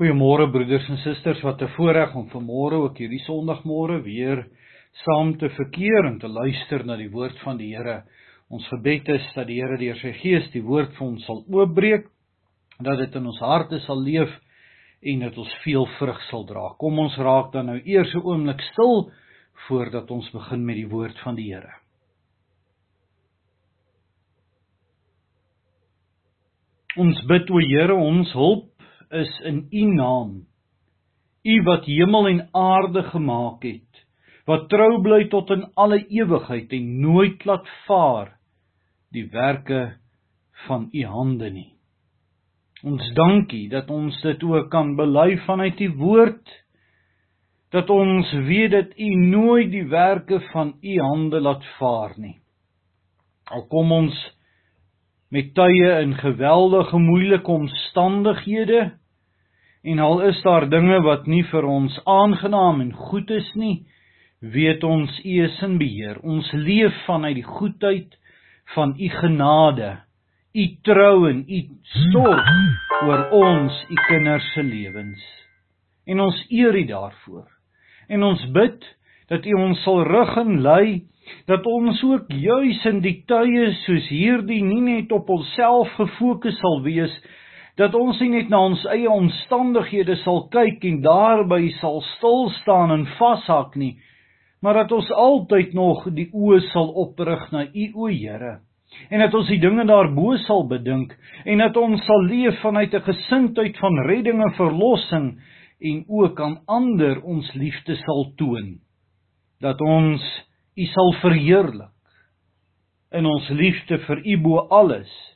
Goeiemôre broeders en susters, wat 'n voorreg om vanmôre ook hierdie Sondagmôre weer saam te verkeer en te luister na die woord van die Here. Ons gebed is dat die Here deur sy Gees die woord vir ons sal oopbreek, dat dit in ons harte sal leef en dat ons veel vrug sal dra. Kom ons raak dan nou eers 'n oomblik stil voordat ons begin met die woord van die Here. Ons bid o Here, ons hulp is in U naam. U wat hemel en aarde gemaak het, wat trou bly tot in alle ewigheid en nooit laat vaar die werke van U hande nie. Ons dankie dat ons dit ook kan bely vanuit U woord dat ons weet dat U nooit die werke van U hande laat vaar nie. Al kom ons met tye in geweldige moeilike omstandighede En al is daar dinge wat nie vir ons aangenaam en goed is nie, weet ons U is in beheer. Ons leef vanuit die goedheid van U genade, U trou en U sorg oor ons, U kinders se lewens. En ons eer U daarvoor. En ons bid dat U ons sal rig en lei dat ons ook juis in die tye soos hierdie nie net op onsself gefokus sal wees dat ons nie net na ons eie omstandighede sal kyk en daarby sal stil staan en vashak nie, maar dat ons altyd nog die oë sal oprig na U o Here en dat ons die dinge daarbo sal bedink en dat ons sal leef vanuit 'n gesindheid van redding en verlossing en ook aan ander ons liefde sal toon dat ons U sal verheerlik in ons liefde vir U bo alles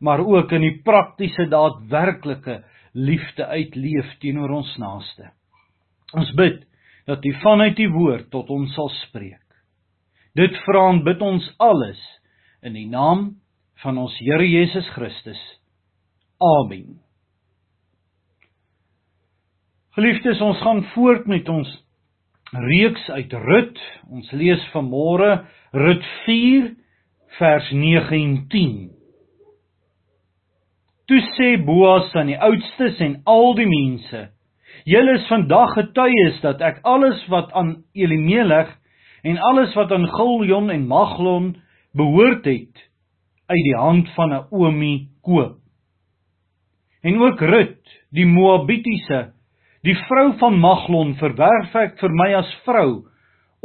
maar ook in die praktiese daadwerklike liefde uitleef teenoor ons naaste. Ons bid dat U vanuit U woord tot ons sal spreek. Dit vra en bid ons alles in die naam van ons Here Jesus Christus. Amen. Geliefdes, ons gaan voort met ons reeks uit Rut. Ons lees vanmôre Rut 4 vers 9 en 10. Toe sê Boas aan die oudstes en al die mense: "Julle is vandag getuies dat ek alles wat aan Elimelech en alles wat aan Giljon en Maglon behoort het uit die hand van Naomi koop. En ook Rut, die Moabitiese, die vrou van Maglon verwerf ek vir my as vrou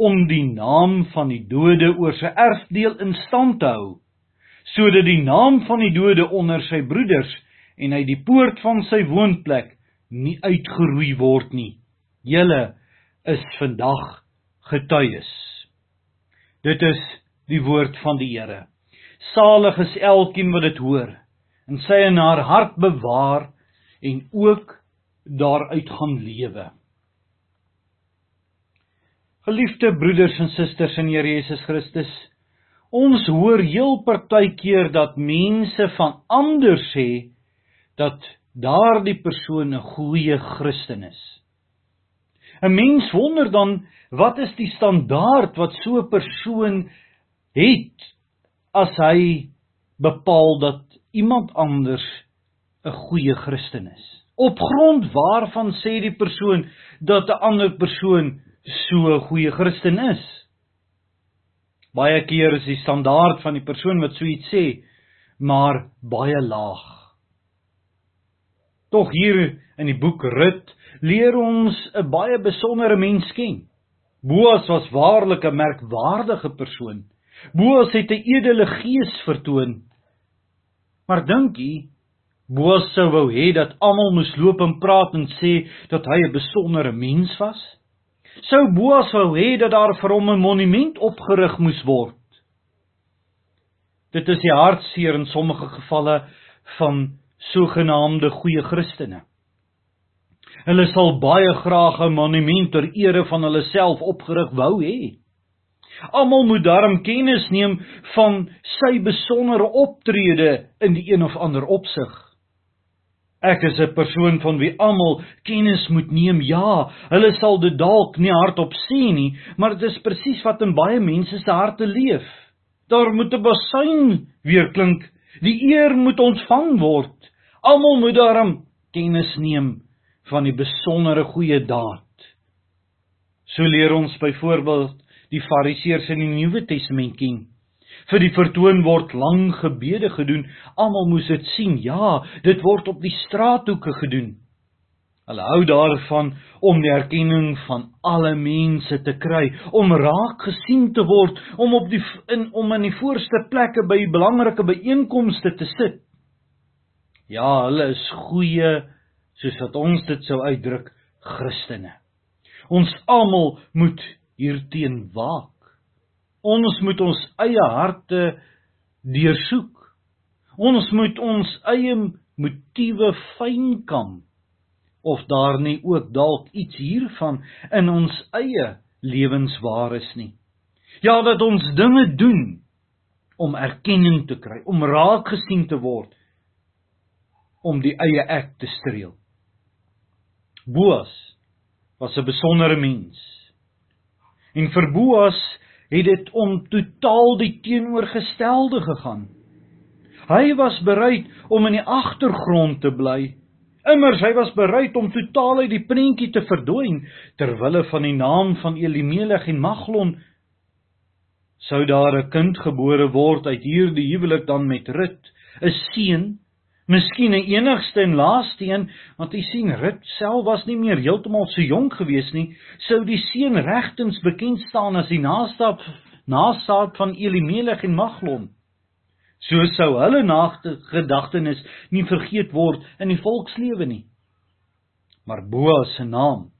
om die naam van die dode oor sy erfdeel in stand te hou." Sodat die naam van die dode onder sy broeders en uit die poort van sy woonplek nie uitgeroei word nie. Julle is vandag getuies. Dit is die woord van die Here. Salig is elkeen wat dit hoor en sy in haar hart bewaar en ook daaruit gaan lewe. Geliefde broeders en susters in Here Jesus Christus, Ons hoor heel partykeer dat mense van ander sê dat daardie persoon 'n goeie Christen is. 'n Mens wonder dan wat is die standaard wat so 'n persoon het as hy bepaal dat iemand anders 'n goeie Christen is. Op grond waarvan sê die persoon dat 'n ander persoon so 'n goeie Christen is? Baie keer is die standaard van die persoon wat so iets sê maar baie laag. Tog hier in die boek Rut leer ons 'n baie besondere mens ken. Boas was waarlik 'n merkwaardige persoon. Boas het 'n edele gees vertoon. Maar dink u Boas sou wou hê dat almal moes loop en praat en sê dat hy 'n besondere mens was? Sou Boas wou hê dat daar vir hom 'n monument opgerig moes word. Dit is die hartseer in sommige gevalle van sogenaamde goeie Christene. Hulle sal baie graag 'n monument ter ere van hulle self opgerig wou hê. Almal moet daarom kennis neem van sy besondere optrede in die een of ander opsig. Ek is 'n persoon van wie almal kennis moet neem. Ja, hulle sal dit dalk nie hardop sê nie, maar dit is presies wat in baie mense se harte leef. Daar moet 'n basuin weer klink. Die eer moet ontvang word. Almal moet daarom kennis neem van die besondere goeie daad. So leer ons byvoorbeeld die Fariseërs in die Nuwe Testament ken. Vir die vertoon word lang gebede gedoen. Almal moes dit sien. Ja, dit word op die straathoeke gedoen. Hulle hou daarvan om die erkenning van alle mense te kry, om raak gesien te word, om op die in om in die voorste plekke by belangrike byeenkomste te sit. Ja, hulle is goeie, soos wat ons dit sou uitdruk, Christene. Ons almal moet hierteen waak. Ons moet ons eie harte deursoek. Ons moet ons eie motiewe fynkam of daar nie ook dalk iets hiervan in ons eie lewens waar is nie. Ja, dat ons dinge doen om erkenning te kry, om raak gesien te word, om die eie ek te streel. Boas was 'n besondere mens. En vir Boas het dit om totaal die teenoorgestelde gegaan. Hy was bereid om in die agtergrond te bly Immers hy was bereid om totaal uit die prentjie te verdwyn ter wille van die naam van Elimelech en Maglon. Sou daar 'n kind gebore word uit hierdie huwelik dan met Rut, 'n seun, miskien 'n enigste en laaste een, want jy sien Rut self was nie meer heeltemal so jonk gewees nie, sou die seun regtens bekend staan as die naaste nasaad van Elimelech en Maglon. So sou hulle nagedagtenis nie vergeet word in die volkslewe nie. Maar Boas se naam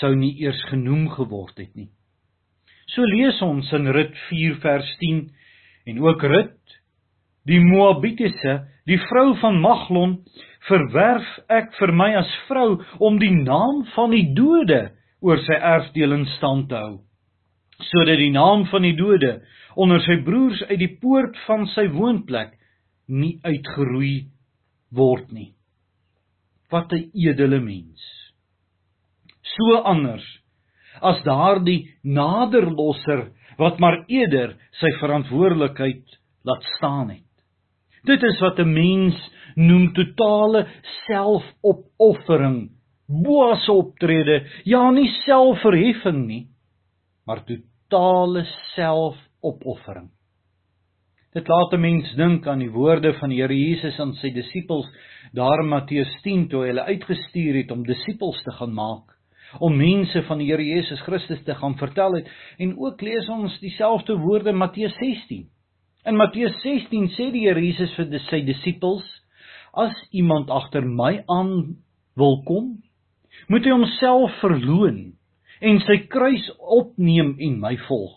sou nie eers genoem geword het nie. So lees ons in Rut 4 vers 10 en ook Rut die Moabitiese, die vrou van Maglon, verwerf ek vir my as vrou om die naam van die dode oor sy erfdeel in stand te hou sodat die naam van die dode onder sy broers uit die poort van sy woonplek nie uitgeroei word nie. Wat 'n edele mens. So anders as daardie naderlosser wat maar eerder sy verantwoordelikheid laat staan het. Dit is wat 'n mens noem totale selfopoffering, boas optrede, ja nie selfverheffing nie, maar totale selfopoffering. Dit laat 'n mens dink aan die woorde van die Here Jesus aan sy disippels daar in Matteus 10 toe hy hulle uitgestuur het om disippels te gaan maak, om mense van die Here Jesus Christus te gaan vertel het en ook lees ons dieselfde woorde Matteus 16. In Matteus 16 sê die Here Jesus vir sy disippels: As iemand agter my aan wil kom, moet hy homself verloën en sy kruis opneem en my volg.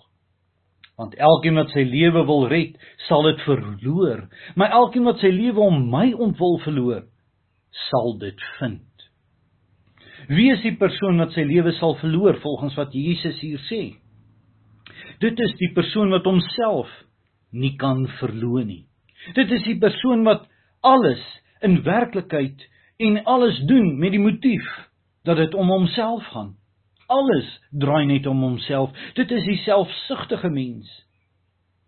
Want elkeen wat sy lewe wil red, sal dit verloor, maar elkeen wat sy lewe om my ontwil verloor, sal dit vind. Wie is die persoon wat sy lewe sal verloor volgens wat Jesus hier sê? Dit is die persoon wat homself nie kan verloon nie. Dit is die persoon wat alles in werklikheid en alles doen met die motief dat dit om homself gaan alles draai net om homself. Dit is die selfsugtige mens.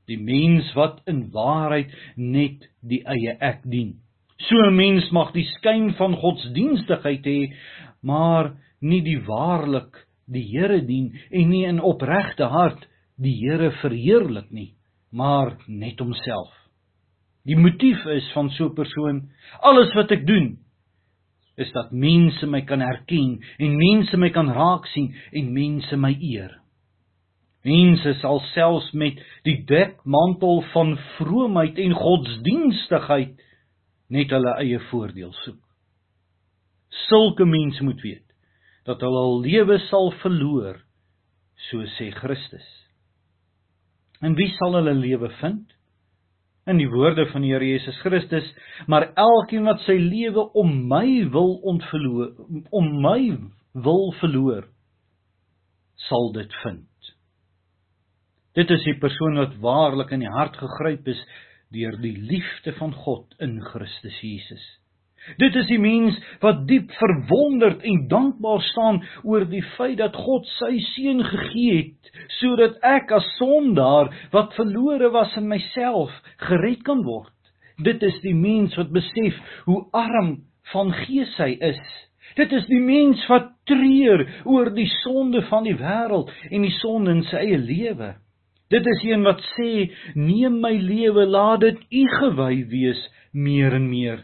Die mens wat in waarheid net die eie ek dien. So 'n mens mag die skyn van godsdienstigheid hê, maar nie die waarlik die Here dien en nie in opregte hart die Here verheerlik nie, maar net homself. Die motief is van so 'n persoon alles wat ek doen is dat mense my kan herken en mense my kan raak sien en mense my eer. Mense sal selfs met die dekmantel van vroomheid en godsdienstigheid net hulle eie voordeel soek. Sulke mense moet weet dat hulle hul lewe sal verloor, so sê Christus. En wie sal hulle lewe vind? in die woorde van die Here Jesus Christus, maar elkeen wat sy lewe om my wil ontverloor, om my wil verloor, sal dit vind. Dit is die persoon wat waarlik in die hart gegryp is deur die liefde van God in Christus Jesus. Dit is die mens wat diep verwonderd en dankbaar staan oor die feit dat God sy seun gegee het sodat ek as sondaar wat verlore was in myself gered kan word. Dit is die mens wat besef hoe arm van gees hy is Dit is die mens wat treur oor die sonde van die wêreld en die sonde in sy eie lewe. Dit is een wat sê: "Neem my lewe, laat dit U gewy wees meer en meer."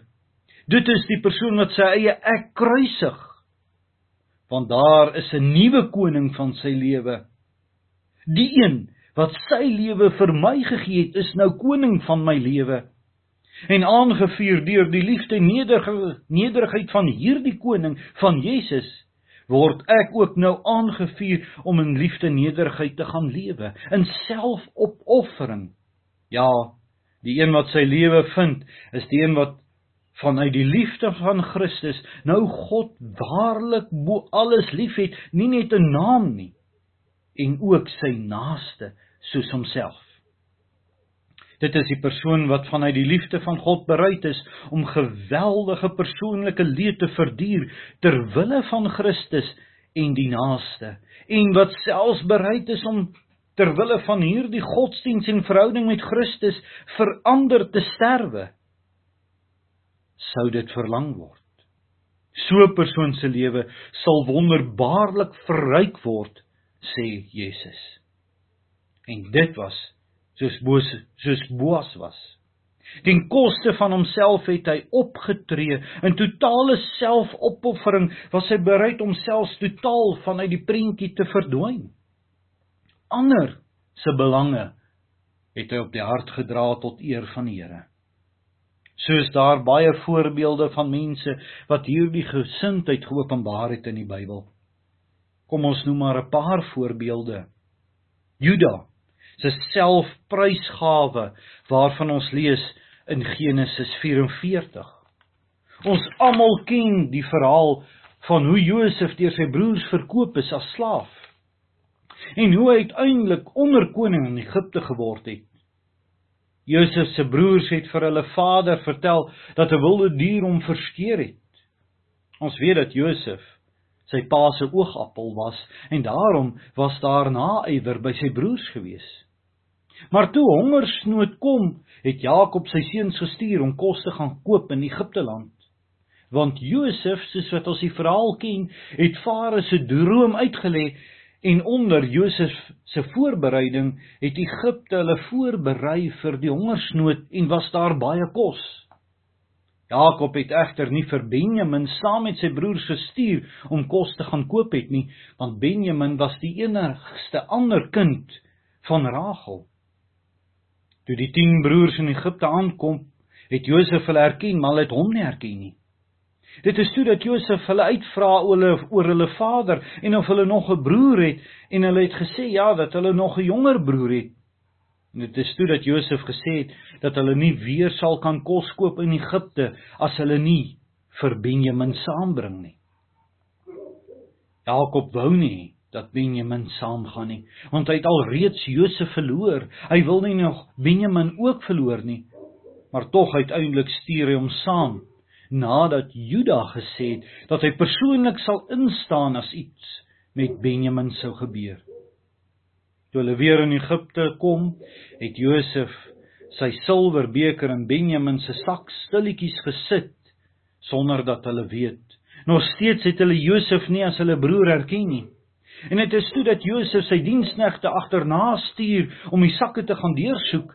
Dit is die persoon wat sy eie ek kruisig. Want daar is 'n nuwe koning van sy lewe. Die een wat sy lewe vir my gegee het, is nou koning van my lewe. En aangevuur deur die liefde en nederigheid van hierdie koning van Jesus, word ek ook nou aangevuur om in liefde en nederigheid te gaan lewe, in selfopoffering. Ja, die een wat sy lewe vind, is die een wat vanuit die liefde van Christus nou God waarlik bo alles liefhet, nie net 'n naam nie, en ook sy naaste soos homself. Dit is die persoon wat vanuit die liefde van God bereid is om geweldige persoonlike leed te verduur ter wille van Christus en die naaste en wat selfs bereid is om ter wille van hierdie godsdiens en verhouding met Christus verander te sterwe sou dit verlang word so 'n persoon se lewe sal wonderbaarlik verryk word sê Jesus en dit was soos Boas soos Boas was. Ten koste van homself het hy opgetree in totale selfopoffering, was hy bereid om selfs totaal vanuit die prentjie te verdwyn. Ander se belange het hy op die hart gedra tot eer van die Here. Soos daar baie voorbeelde van mense wat hierdie gesindheid geopenbaar het in die Bybel. Kom ons noem maar 'n paar voorbeelde. Juda se selfprysgawe waarvan ons lees in Genesis 44. Ons almal ken die verhaal van hoe Josef deur sy broers verkoop is as slaaf en hoe hy uiteindelik onderkoning in Egipte geword het. Josef se broers het vir hulle vader vertel dat 'n wilde dier hom verskeer het. Ons weet dat Josef sy pa se oogappel was en daarom was daar naaiwer by sy broers gewees. Maar toe hongersnood kom, het Jakob sy seuns gestuur om kos te gaan koop in Egipte land. Want Josef, soos wat ons die verhaal ken, het Farao se droom uitgelê en onder Josef se voorbereiding het Egipte hulle voorberei vir die hongersnood en was daar baie kos. Jakob het egter nie vir Benjamin saam met sy broers gestuur om kos te gaan koop het nie, want Benjamin was die enigste ander kind van Rachel. Toe die 10 broers in Egipte aankom, het Josef hulle herken, maar hulle het hom nie herken nie. Dit is toe dat Josef hulle uitvra oor hulle oor hulle vader en of hulle nog 'n broer het en hulle het gesê ja dat hulle nog 'n jonger broer het. En dit is toe dat Josef gesê het dat hulle nie weer sal kan kos koop in Egipte as hulle nie vir Benjamin saambring nie. Jakob wou nie dat Benjamin saamgaan nie, want hy het al reeds Josef verloor. Hy wil nie nog Benjamin ook verloor nie. Maar tog uiteindelik stuur hy hom saam nadat Juda gesê het dat hy persoonlik sal instaan as iets met Benjamin sou gebeur. Toe hulle weer in Egipte kom, het Josef sy silwerbeker in Benjamin se sak stilletjies gesit sonder dat hulle weet. Nog steeds het hulle Josef nie as hulle broer erken nie. En dit is toe dat Josef sy diensknegte agterna stuur om die sakke te gaan deursoek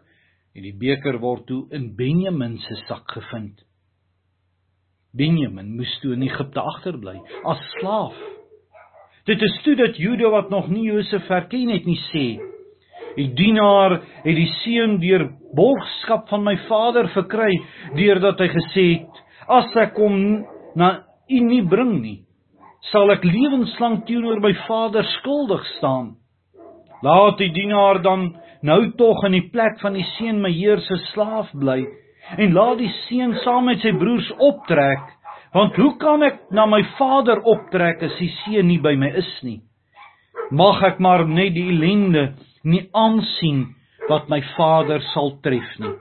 en die beker word toe in Benjamin se sak gevind. Benjamin moes toe in Egipte agterbly as slaaf. Dit is toe dat Juda wat nog nie Josef herken het nie sê: "Die dienaar het die seun deur borgskap van my vader verkry deurdat hy gesê het: As ek hom na u nie bring nie, sal ek lewenslang teenoor my Vader skuldig staan. Laat die dienaar dan nou tog in die plek van die seun my Heer se slaaf bly en laat die seun saam met sy broers optrek, want hoe kan ek na my Vader optrek as die seun nie by my is nie? Mag ek maar net die ellende nie aansien wat my Vader sal tref nie.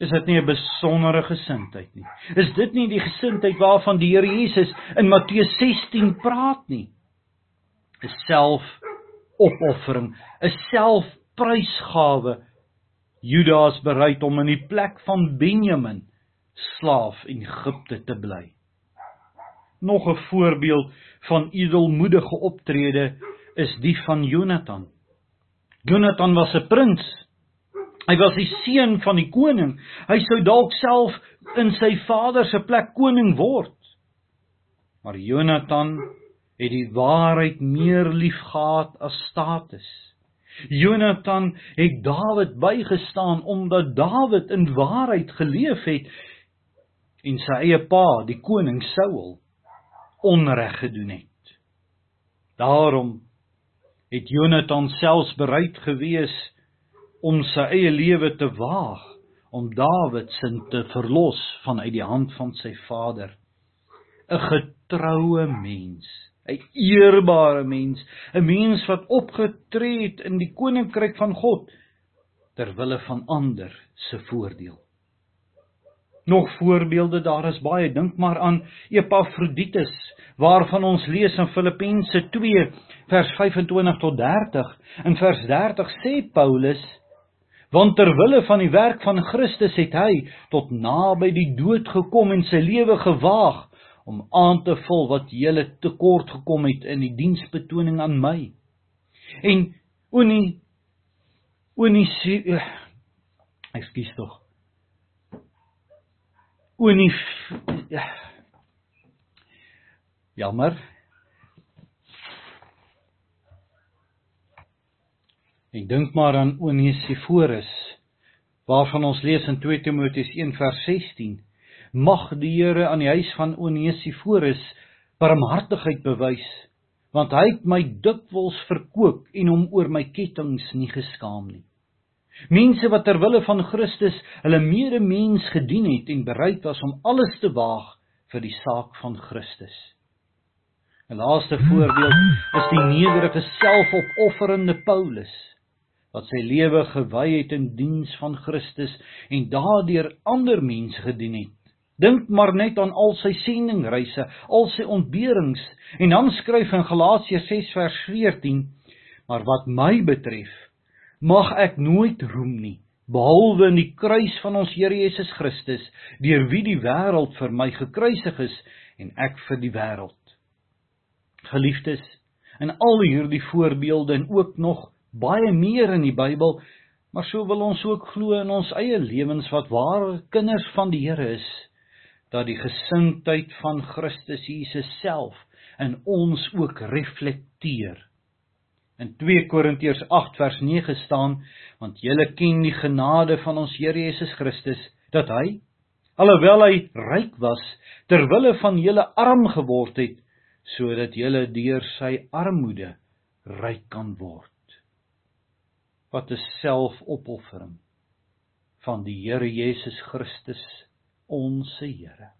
Is dit nie 'n besondere gesindheid nie? Is dit nie die gesindheid waarvan die Here Jesus in Matteus 16 praat nie? 'n Selfopoffering, 'n selfprysgawe. Judas bereid om in die plek van Benjamin slaaf in Egipte te bly. Nog 'n voorbeeld van edelmoedige optrede is die van Jonathan. Jonathan was 'n prins. Hy was die seun van die koning. Hy sou dalk self in sy vader se plek koning word. Maar Jonathan het die waarheid meer liefgehad as status. Jonathan het Dawid bygestaan omdat Dawid in waarheid geleef het en sy eie pa, die koning Saul, onreg gedoen het. Daarom het Jonathan selfs bereid gewees om sy eie lewe te waag om Dawid se te verlos vanuit die hand van sy vader. 'n Getroue mens, 'n eerbare mens, 'n mens wat opgetree het in die koninkryk van God ter wille van ander se voordeel. Nog voorbeelde daar is baie. Dink maar aan Epafroditus waarvan ons lees in Filippense 2 vers 25 tot 30. In vers 30 sê Paulus: Want ter wille van die werk van Christus het hy tot naby die dood gekom en sy lewe gewaag om aan te vul wat julle tekort gekom het in die diensbetoning aan my. En Onie Onie eh, Ekskuus tog. Onif ja. Jammer. Ek dink maar aan Onesiforus waarvan ons lees in 2 Timoteus 1 vers 16. Mag die Here aan die huis van Onesiforus barmhartigheid bewys want hy het my dikwels verkoop en hom oor my kettinge nie geskaam nie. Mense wat ter wille van Christus hulle medemens gedien het en bereid was om alles te waag vir die saak van Christus. 'n Laaste voorbeeld is die nederige selfopofferende Paulus wat sy lewe gewy het in diens van Christus en daardeur ander mense gedien het. Dink maar net aan al sy sendingreise, al sy ontberings en dan skryf in Galasiërs 6 vers 14: Maar wat my betref, mag ek nooit roem nie behalwe in die kruis van ons Here Jesus Christus deur wie die wêreld vir my gekruisig is en ek vir die wêreld. Geliefdes, in al hierdie voorbeelde en ook nog baie meer in die Bybel, maar so wil ons ook glo in ons eie lewens wat ware kinders van die Here is, dat die gesindheid van Christus Jesus self in ons ook reflekteer In 2 Korintiërs 8 vers 9 staan: Want julle ken die genade van ons Here Jesus Christus dat hy alhoewel hy ryk was, ter wille van julle arm geword het sodat julle deur sy armoede ryk kan word. Wat 'n selfopoffering van die Here Jesus Christus, ons Here.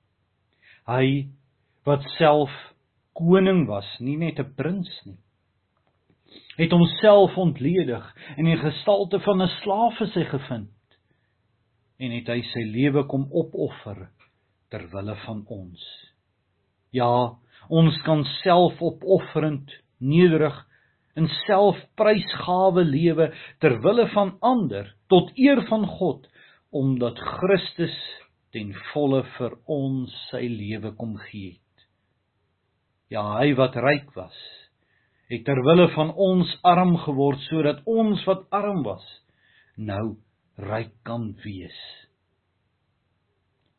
Hy wat self koning was, nie net 'n prins nie, het homself ontledig en in gestalte van 'n slaaf sy gevind en het hy sy lewe kom opoffer ter wille van ons. Ja, ons kan selfopofferend, nederig in selfprysgawe lewe ter wille van ander tot eer van God omdat Christus ten volle vir ons sy lewe kom gee het. Ja, hy wat ryk was, het ter wille van ons arm geword sodat ons wat arm was nou ryk kan wees.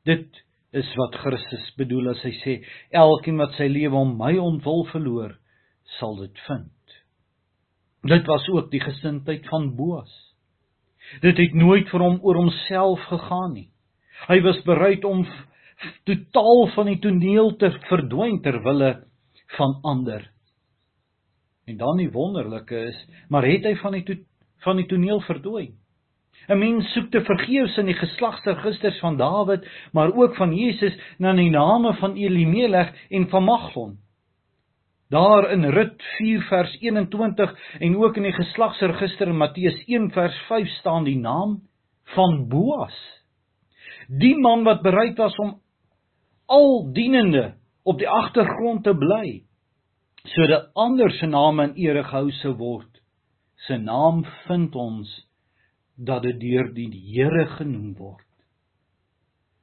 Dit is wat Christus bedoel as hy sê elkeen wat sy lewe om my ontwil verloor sal dit vind. Dit was ook die gesindheid van Boas. Dit het nooit vir hom oor homself gegaan nie. Hy was bereid om totaal van die toneel te verdwyn ter wille van ander En dan die wonderlike is, maar het hy van die to van die toneel verdwyn? 'n Mens soek te vergeefs in die geslagsregisters van Dawid, maar ook van Jesus na die name van Elimelech en van Maglon. Daar in Rut 4 vers 21 en ook in die geslagsregister in Matteus 1 vers 5 staan die naam van Boas. Die man wat bereid was om al dienende op die agtergrond te bly sodat ander se name in ere gehou sou word. Sy naam vind ons dat dit deur die Here genoem word.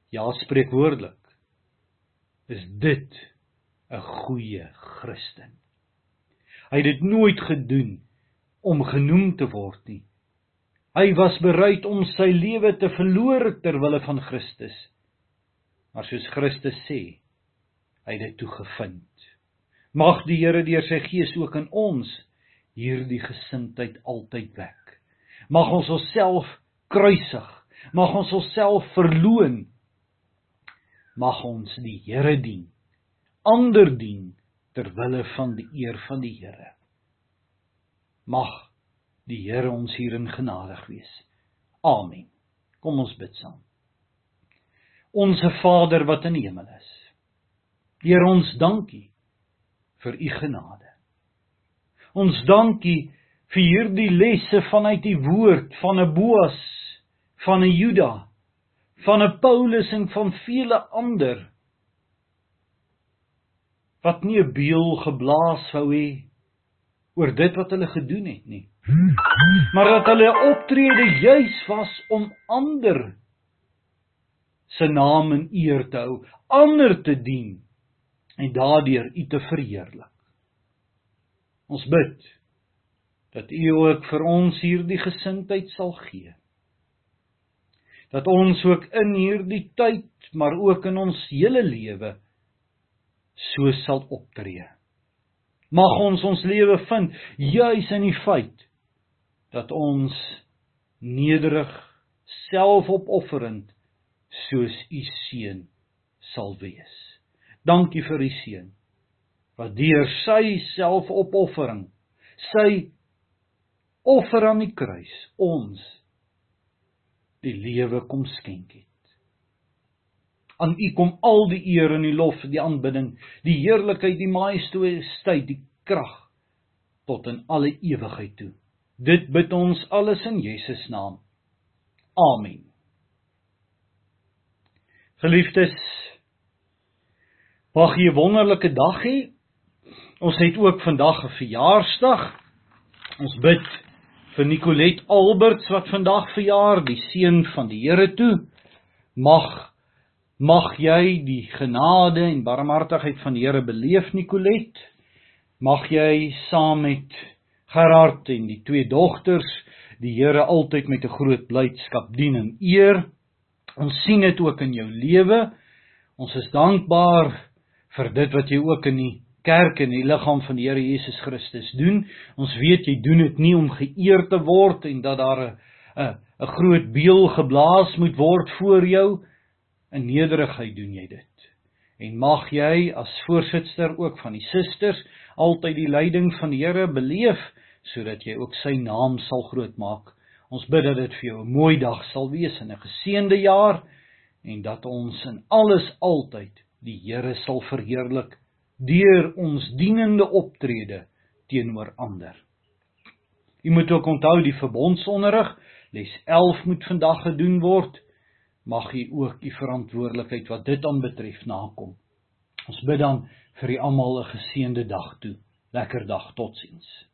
Ja, spreekwoordelik is dit 'n goeie Christen. Hy het dit nooit gedoen om genoem te word nie. Hy was bereid om sy lewe te verloor ter wille van Christus. Maar soos Christus sê, hy het dit toe gevind. Mag die Here deur sy gees ook in ons hierdie gesindheid altyd wek. Mag ons onsself kruisig, mag ons onsself verloon. Mag ons die Here dien, ander dien ter wille van die eer van die Here. Mag die Here ons hierin genadig wees. Amen. Kom ons bid saam. Onse Vader wat in die hemel is. Heer ons dankie vir u genade. Ons dankie vir hierdie lesse vanuit u woord van 'n Boas, van 'n Juda, van 'n Paulus en van vele ander wat nie 'n beul geblaas wou hê oor dit wat hulle gedoen het nie. Maar dat hulle optrede juis was om ander se naam in eer te hou, ander te dien en daardeur U te verheerlik. Ons bid dat U ook vir ons hierdie gesindheid sal gee. Dat ons ook in hierdie tyd, maar ook in ons hele lewe so sal optree. Mag ons ons lewe vind juis in die feit dat ons nederig, selfopofferend soos u seun sal wees. Dankie vir u seun wat deur sy selfopoffering, sy offer aan die kruis ons die lewe kom skenk het. Aan U kom al die eer en die lof, die aanbidding, die heerlikheid, die majesteit, die krag tot in alle ewigheid toe. Dit bid ons alles in Jesus naam. Amen. Geliefdes, mag jy 'n wonderlike dag hê. Ons het ook vandag 'n verjaarsdag. Ons bid vir Nicolet Alberts wat vandag verjaar, die seun van die Here toe. Mag Mag jy die genade en barmhartigheid van die Here beleef, Nicolet. Mag jy saam met Gerard en die twee dogters die Here altyd met 'n groot blydskap dien en eer. Ons sien dit ook in jou lewe. Ons is dankbaar vir dit wat jy ook in die kerk en die liggaam van die Here Jesus Christus doen. Ons weet jy doen dit nie om geëer te word en dat daar 'n 'n 'n groot beeld geblaas moet word voor jou nie In nederigheid doen jy dit. En mag jy as voorsitter ook van die susters altyd die leiding van die Here beleef sodat jy ook sy naam sal grootmaak. Ons bid dat dit vir jou 'n mooi dag sal wees en 'n geseënde jaar en dat ons in alles altyd die Here sal verheerlik deur ons dienende optrede teenoor ander. Jy moet ook onthou die verbondsonderrig les 11 moet vandag gedoen word mag u ook u verantwoordelikheid wat dit aanbetref nakom. Ons bid dan vir u almal 'n geseënde dag toe. Lekker dag, totsiens.